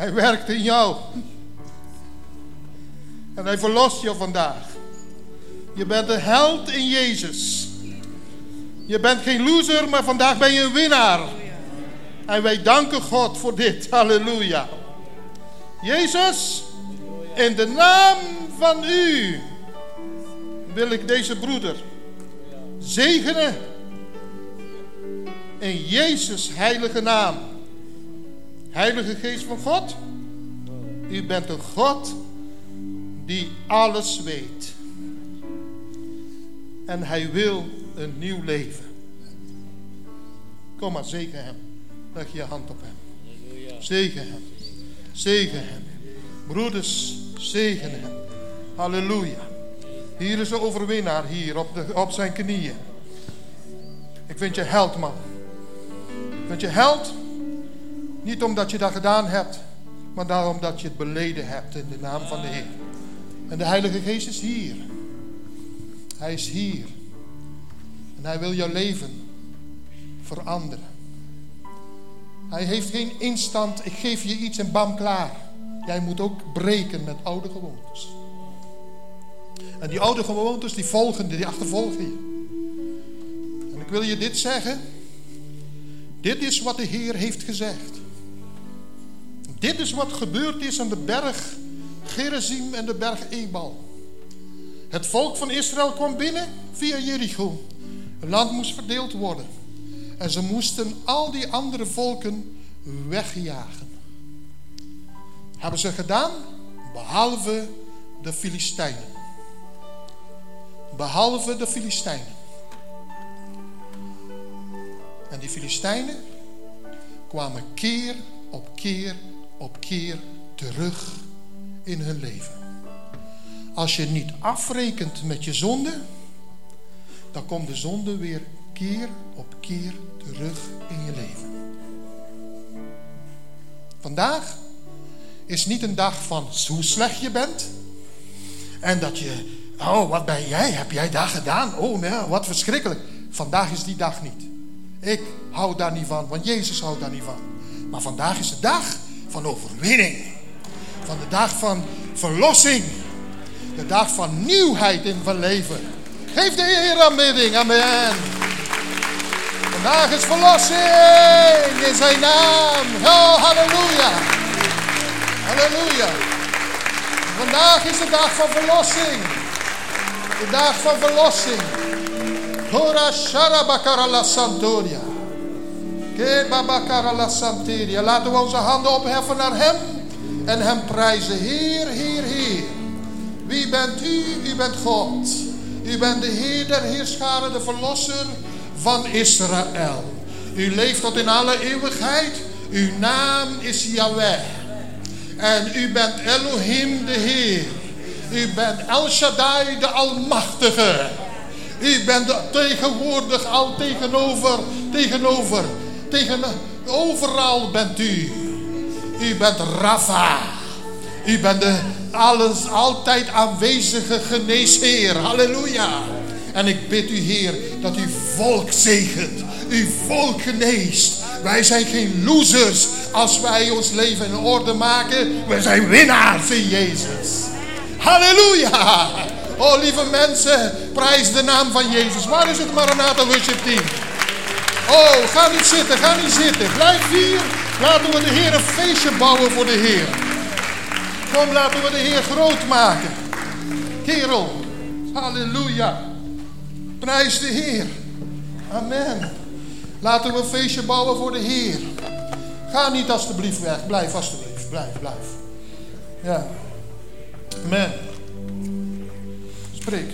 Hij werkt in jou. En hij verlost je vandaag. Je bent een held in Jezus. Je bent geen loser, maar vandaag ben je een winnaar. En wij danken God voor dit. Halleluja. Jezus, in de naam van u wil ik deze broeder zegenen. In Jezus' heilige naam. Heilige Geest van God, u bent een God die alles weet. En hij wil een nieuw leven. Kom maar, zegen hem. Leg je hand op hem. Zegen hem. Zegen hem. Broeders, zegen hem. Halleluja. Hier is de overwinnaar, hier op, de, op zijn knieën. Ik vind je held, man. Ik vind je held. Niet omdat je dat gedaan hebt, maar daarom dat je het beleden hebt in de naam van de Heer. En de Heilige Geest is hier. Hij is hier. En hij wil jouw leven veranderen. Hij heeft geen instant, ik geef je iets en bam klaar. Jij moet ook breken met oude gewoontes. En die oude gewoontes, die volgen, die achtervolgen je. En ik wil je dit zeggen. Dit is wat de Heer heeft gezegd. Dit is wat gebeurd is aan de berg Gerizim en de berg Ebal. Het volk van Israël kwam binnen via Jericho. Het land moest verdeeld worden. En ze moesten al die andere volken wegjagen. Hebben ze gedaan? Behalve de Filistijnen. Behalve de Filistijnen. En die Filistijnen kwamen keer op keer op keer terug in hun leven. Als je niet afrekent met je zonde, dan komt de zonde weer keer op keer terug in je leven. Vandaag is niet een dag van hoe slecht je bent. En dat je, oh wat ben jij, heb jij daar gedaan? Oh nee, wat verschrikkelijk. Vandaag is die dag niet. Ik hou daar niet van, want Jezus houdt daar niet van. Maar vandaag is de dag van overwinning. Van de dag van verlossing. De dag van nieuwheid in van leven. Geef de Heer aanbidding. Amen. Vandaag is verlossing in zijn naam. Halleluja. Halleluja. Vandaag is de dag van verlossing. De dag van verlossing. Hora La Santoria. Laten we onze handen opheffen naar Hem en Hem prijzen. Heer, Heer, Heer. Wie bent U? U bent God. U bent de Heer der Heerscharen, de Verlosser van Israël. U leeft tot in alle eeuwigheid. Uw naam is Yahweh. En u bent Elohim de Heer. U bent El Shaddai, de Almachtige. U bent tegenwoordig al tegenover, tegenover, tegen, overal bent u. U bent Rafa. U bent de alles altijd aanwezige geneesheer. Halleluja. En ik bid u, Heer, dat uw volk zegent. Uw volk geneest. Wij zijn geen losers als wij ons leven in orde maken. We zijn winnaars in Jezus. Halleluja. Oh, lieve mensen, prijs de naam van Jezus. Waar is het Maranatha Worship Team? Oh, ga niet zitten, ga niet zitten. Blijf hier. Laten we de Heer een feestje bouwen voor de Heer. Kom, laten we de Heer groot maken. Kerel, halleluja. Prijs de Heer. Amen. Laten we een feestje bouwen voor de Heer. Ga niet alstublieft weg. Blijf alstublieft. Blijf, blijf. Ja. Amen. Spreek.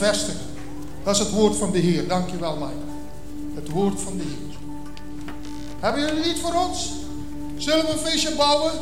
Bevestigen. Dat is het woord van de Heer. Dankjewel, Mike. Het woord van de Heer. Hebben jullie niet voor ons? Zullen we een feestje bouwen?